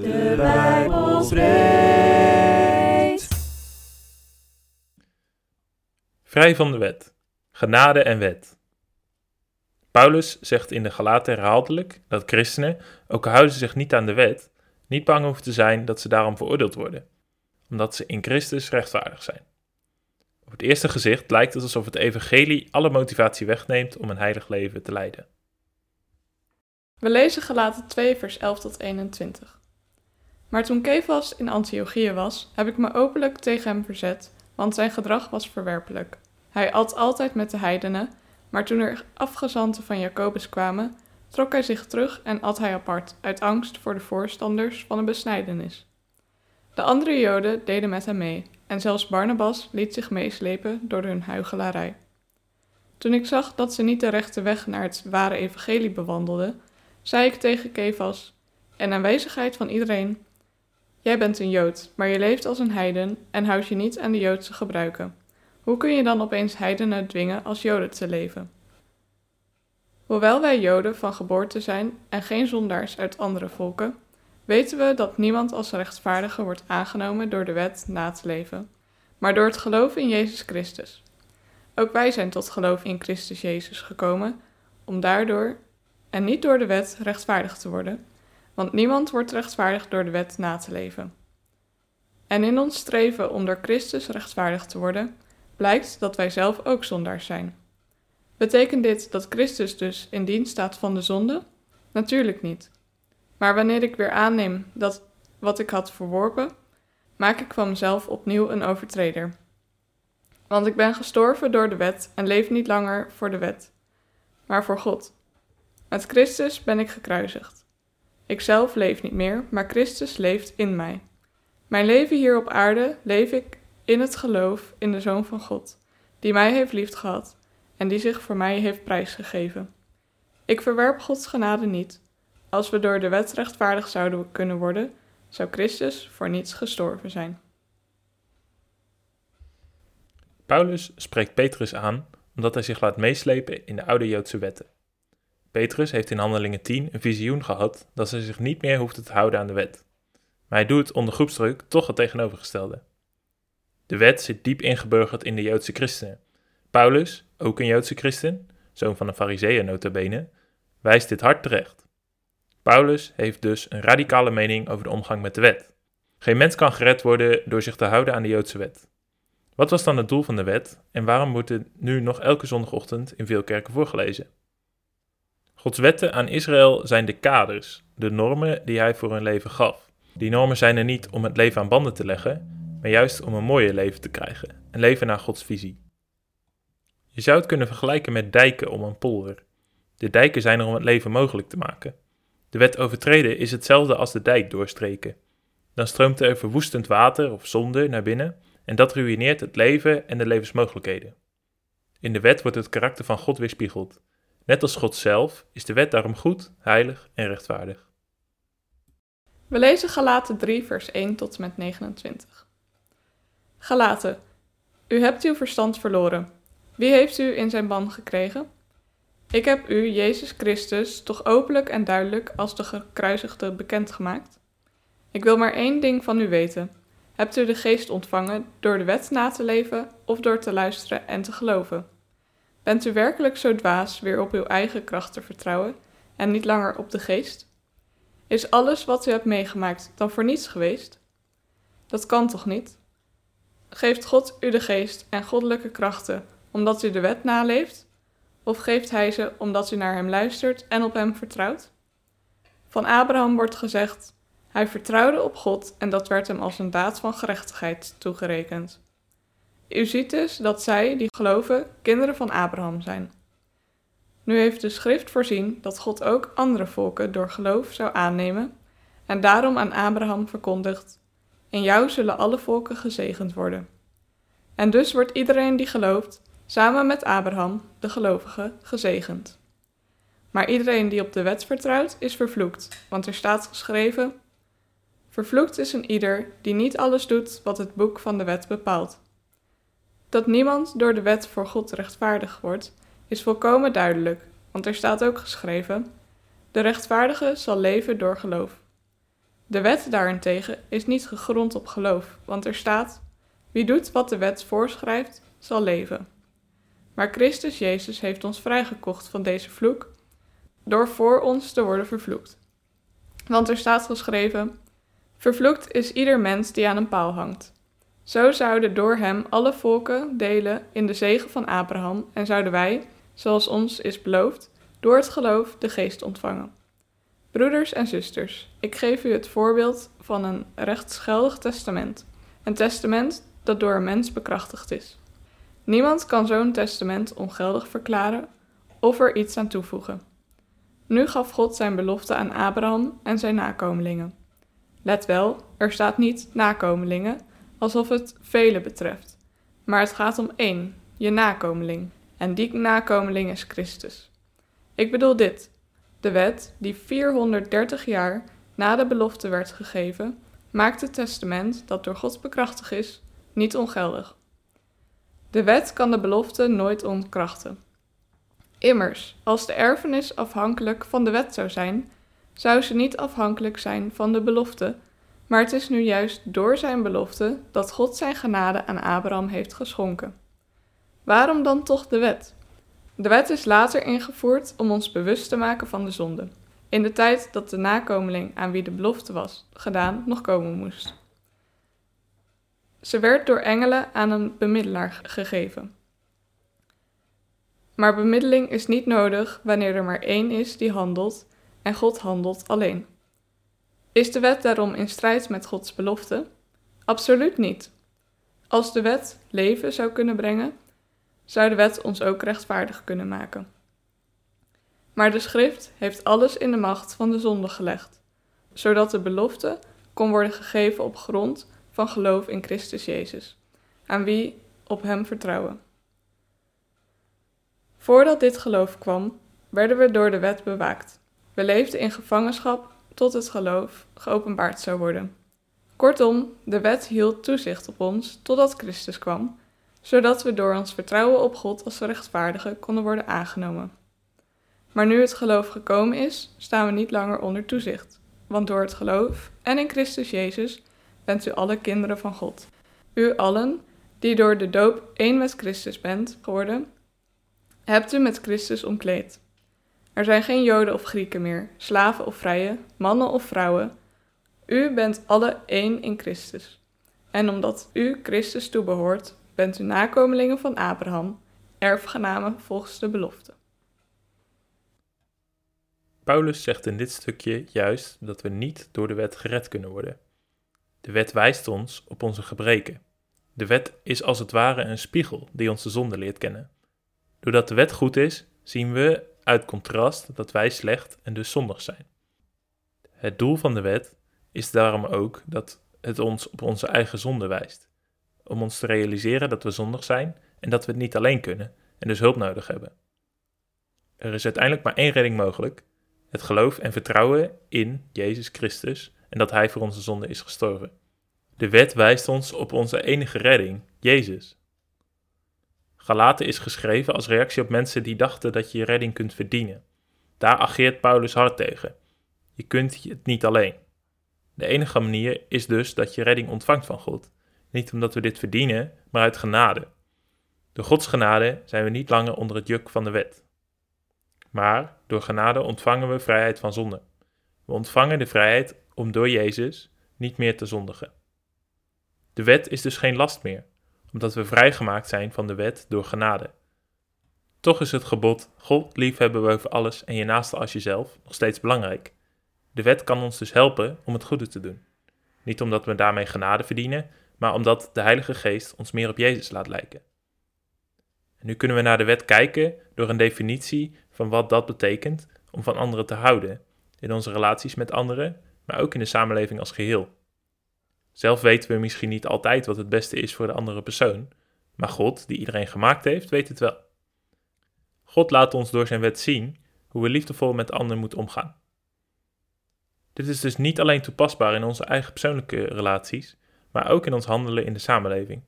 De Bijbel spreekt. Vrij van de wet. Genade en wet. Paulus zegt in de Galaten herhaaldelijk dat christenen, ook al houden ze zich niet aan de wet, niet bang hoeven te zijn dat ze daarom veroordeeld worden, omdat ze in Christus rechtvaardig zijn. Op het eerste gezicht lijkt het alsof het evangelie alle motivatie wegneemt om een heilig leven te leiden. We lezen Galaten 2 vers 11 tot 21. Maar toen Kefas in Antiochië was, heb ik me openlijk tegen hem verzet, want zijn gedrag was verwerpelijk. Hij at altijd met de heidenen, maar toen er afgezanten van Jacobus kwamen, trok hij zich terug en at hij apart, uit angst voor de voorstanders van een besnijdenis. De andere Joden deden met hem mee, en zelfs Barnabas liet zich meeslepen door hun huichelarij. Toen ik zag dat ze niet de rechte weg naar het ware evangelie bewandelden, zei ik tegen Kefas, in aanwezigheid van iedereen: Jij bent een Jood, maar je leeft als een heiden en houdt je niet aan de Joodse gebruiken. Hoe kun je dan opeens heidenen dwingen als Joden te leven? Hoewel wij Joden van geboorte zijn en geen zondaars uit andere volken, weten we dat niemand als rechtvaardige wordt aangenomen door de wet na te leven, maar door het geloven in Jezus Christus. Ook wij zijn tot geloof in Christus Jezus gekomen, om daardoor en niet door de wet rechtvaardig te worden, want niemand wordt rechtvaardig door de wet na te leven. En in ons streven om door Christus rechtvaardig te worden, blijkt dat wij zelf ook zondaars zijn. Betekent dit dat Christus dus in dienst staat van de zonde? Natuurlijk niet. Maar wanneer ik weer aanneem dat wat ik had verworpen, maak ik van mezelf opnieuw een overtreder. Want ik ben gestorven door de wet en leef niet langer voor de wet, maar voor God. Met Christus ben ik gekruisigd. Ik zelf leef niet meer, maar Christus leeft in mij. Mijn leven hier op aarde leef ik in het geloof in de Zoon van God, die mij heeft liefgehad en die zich voor mij heeft prijsgegeven. Ik verwerp Gods genade niet. Als we door de wet rechtvaardig zouden kunnen worden, zou Christus voor niets gestorven zijn. Paulus spreekt Petrus aan omdat hij zich laat meeslepen in de oude Joodse wetten. Petrus heeft in Handelingen 10 een visioen gehad dat hij zich niet meer hoeft te houden aan de wet. Maar hij doet onder groepsdruk toch het tegenovergestelde. De wet zit diep ingeburgerd in de Joodse christenen. Paulus, ook een Joodse christen, zoon van een fariseeër nota bene, wijst dit hard terecht. Paulus heeft dus een radicale mening over de omgang met de wet. Geen mens kan gered worden door zich te houden aan de Joodse wet. Wat was dan het doel van de wet en waarom wordt het nu nog elke zondagochtend in veel kerken voorgelezen? Gods wetten aan Israël zijn de kaders, de normen die hij voor hun leven gaf. Die normen zijn er niet om het leven aan banden te leggen, maar juist om een mooier leven te krijgen, een leven naar Gods visie. Je zou het kunnen vergelijken met dijken om een polder. De dijken zijn er om het leven mogelijk te maken. De wet overtreden is hetzelfde als de dijk doorstreken. Dan stroomt er verwoestend water of zonde naar binnen en dat ruïneert het leven en de levensmogelijkheden. In de wet wordt het karakter van God weerspiegeld. Net als God zelf is de wet daarom goed, heilig en rechtvaardig. We lezen Galaten 3, vers 1 tot en met 29. Galaten, u hebt uw verstand verloren. Wie heeft u in zijn ban gekregen? Ik heb u, Jezus Christus, toch openlijk en duidelijk als de gekruisigde bekendgemaakt? Ik wil maar één ding van u weten. Hebt u de geest ontvangen door de wet na te leven of door te luisteren en te geloven? Bent u werkelijk zo dwaas weer op uw eigen kracht te vertrouwen en niet langer op de geest? Is alles wat u hebt meegemaakt dan voor niets geweest? Dat kan toch niet? Geeft God u de geest en goddelijke krachten omdat u de wet naleeft? Of geeft hij ze omdat u naar hem luistert en op hem vertrouwt? Van Abraham wordt gezegd: hij vertrouwde op God en dat werd hem als een daad van gerechtigheid toegerekend. U ziet dus dat zij, die geloven, kinderen van Abraham zijn. Nu heeft de schrift voorzien dat God ook andere volken door geloof zou aannemen, en daarom aan Abraham verkondigt: In jou zullen alle volken gezegend worden. En dus wordt iedereen die gelooft, samen met Abraham, de gelovige, gezegend. Maar iedereen die op de wet vertrouwt, is vervloekt, want er staat geschreven: Vervloekt is een ieder die niet alles doet wat het boek van de wet bepaalt. Dat niemand door de wet voor God rechtvaardig wordt, is volkomen duidelijk, want er staat ook geschreven: De rechtvaardige zal leven door geloof. De wet daarentegen is niet gegrond op geloof, want er staat: Wie doet wat de wet voorschrijft, zal leven. Maar Christus Jezus heeft ons vrijgekocht van deze vloek door voor ons te worden vervloekt. Want er staat geschreven: Vervloekt is ieder mens die aan een paal hangt. Zo zouden door hem alle volken delen in de zegen van Abraham en zouden wij, zoals ons is beloofd, door het geloof de geest ontvangen. Broeders en zusters, ik geef u het voorbeeld van een rechtsgeldig testament. Een testament dat door een mens bekrachtigd is. Niemand kan zo'n testament ongeldig verklaren of er iets aan toevoegen. Nu gaf God zijn belofte aan Abraham en zijn nakomelingen. Let wel, er staat niet nakomelingen, alsof het vele betreft, maar het gaat om één, je nakomeling, en die nakomeling is Christus. Ik bedoel dit: de wet, die 430 jaar na de belofte werd gegeven, maakt het testament dat door God bekrachtigd is, niet ongeldig. De wet kan de belofte nooit ontkrachten. Immers, als de erfenis afhankelijk van de wet zou zijn, zou ze niet afhankelijk zijn van de belofte, maar het is nu juist door zijn belofte dat God zijn genade aan Abraham heeft geschonken. Waarom dan toch de wet? De wet is later ingevoerd om ons bewust te maken van de zonde, in de tijd dat de nakomeling aan wie de belofte was gedaan nog komen moest. Ze werd door engelen aan een bemiddelaar gegeven. Maar bemiddeling is niet nodig wanneer er maar één is die handelt en God handelt alleen. Is de wet daarom in strijd met Gods belofte? Absoluut niet. Als de wet leven zou kunnen brengen, zou de wet ons ook rechtvaardig kunnen maken. Maar de schrift heeft alles in de macht van de zonde gelegd, zodat de belofte kon worden gegeven op grond van geloof in Christus Jezus, aan wie op Hem vertrouwen. Voordat dit geloof kwam, werden we door de wet bewaakt. We leefden in gevangenschap tot het geloof geopenbaard zou worden. Kortom, de wet hield toezicht op ons totdat Christus kwam, zodat we door ons vertrouwen op God als rechtvaardigen konden worden aangenomen. Maar nu het geloof gekomen is, staan we niet langer onder toezicht, want door het geloof en in Christus Jezus bent u alle kinderen van God. U allen, die door de doop één met Christus bent geworden, hebt u met Christus omkleed. Er zijn geen Joden of Grieken meer, slaven of vrije, mannen of vrouwen. U bent alle één in Christus. En omdat u Christus toebehoort, bent u nakomelingen van Abraham, erfgenamen volgens de belofte. Paulus zegt in dit stukje juist dat we niet door de wet gered kunnen worden. De wet wijst ons op onze gebreken. De wet is als het ware een spiegel die ons de zonde leert kennen. Doordat de wet goed is, zien we uit contrast dat wij slecht en dus zondig zijn. Het doel van de wet is daarom ook dat het ons op onze eigen zonde wijst, om ons te realiseren dat we zondig zijn en dat we het niet alleen kunnen en dus hulp nodig hebben. Er is uiteindelijk maar één redding mogelijk: het geloof en vertrouwen in Jezus Christus en dat Hij voor onze zonde is gestorven. De wet wijst ons op onze enige redding, Jezus. Galaten is geschreven als reactie op mensen die dachten dat je je redding kunt verdienen. Daar ageert Paulus hard tegen. Je kunt het niet alleen. De enige manier is dus dat je redding ontvangt van God. Niet omdat we dit verdienen, maar uit genade. Door Gods genade zijn we niet langer onder het juk van de wet. Maar door genade ontvangen we vrijheid van zonde. We ontvangen de vrijheid om door Jezus niet meer te zondigen. De wet is dus geen last meer, omdat we vrijgemaakt zijn van de wet door genade. Toch is het gebod God liefhebben boven alles en je naaste als jezelf nog steeds belangrijk. De wet kan ons dus helpen om het goede te doen. Niet omdat we daarmee genade verdienen, maar omdat de Heilige Geest ons meer op Jezus laat lijken. En nu kunnen we naar de wet kijken door een definitie van wat dat betekent om van anderen te houden, in onze relaties met anderen, maar ook in de samenleving als geheel. Zelf weten we misschien niet altijd wat het beste is voor de andere persoon, maar God, die iedereen gemaakt heeft, weet het wel. God laat ons door zijn wet zien hoe we liefdevol met anderen moeten omgaan. Dit is dus niet alleen toepasbaar in onze eigen persoonlijke relaties, maar ook in ons handelen in de samenleving.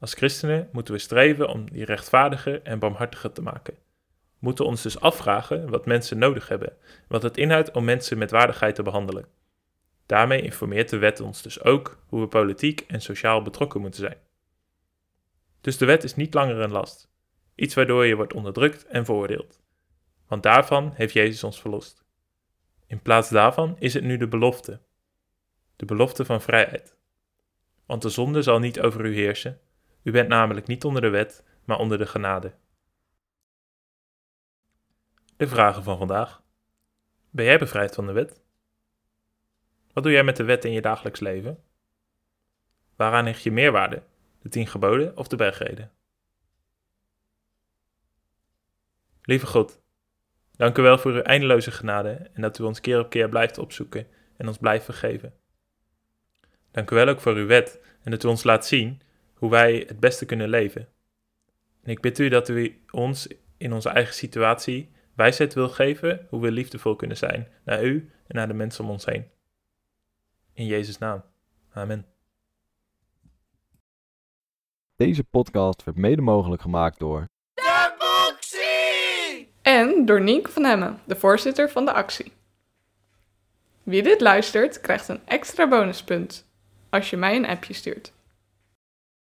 Als christenen moeten we streven om die rechtvaardiger en barmhartiger te maken. We moeten ons dus afvragen wat mensen nodig hebben, wat het inhoudt om mensen met waardigheid te behandelen. Daarmee informeert de wet ons dus ook hoe we politiek en sociaal betrokken moeten zijn. Dus de wet is niet langer een last, iets waardoor je wordt onderdrukt en veroordeeld. Want daarvan heeft Jezus ons verlost. In plaats daarvan is het nu de belofte. De belofte van vrijheid. Want de zonde zal niet over u heersen. U bent namelijk niet onder de wet, maar onder de genade. De vragen van vandaag. Ben jij bevrijd van de wet? Wat doe jij met de wet in je dagelijks leven? Waaraan leg je meerwaarde? De tien geboden of de bergreden? Lieve God, dank u wel voor uw eindeloze genade en dat u ons keer op keer blijft opzoeken en ons blijft vergeven. Dank u wel ook voor uw wet en dat u ons laat zien hoe wij het beste kunnen leven. En ik bid u dat u ons in onze eigen situatie wijsheid wil geven hoe we liefdevol kunnen zijn naar u en naar de mensen om ons heen. In Jezus' naam. Amen. Deze podcast werd mede mogelijk gemaakt door En door Nienke van Hemmen, de voorzitter van de actie. Wie dit luistert, krijgt een extra bonuspunt als je mij een appje stuurt.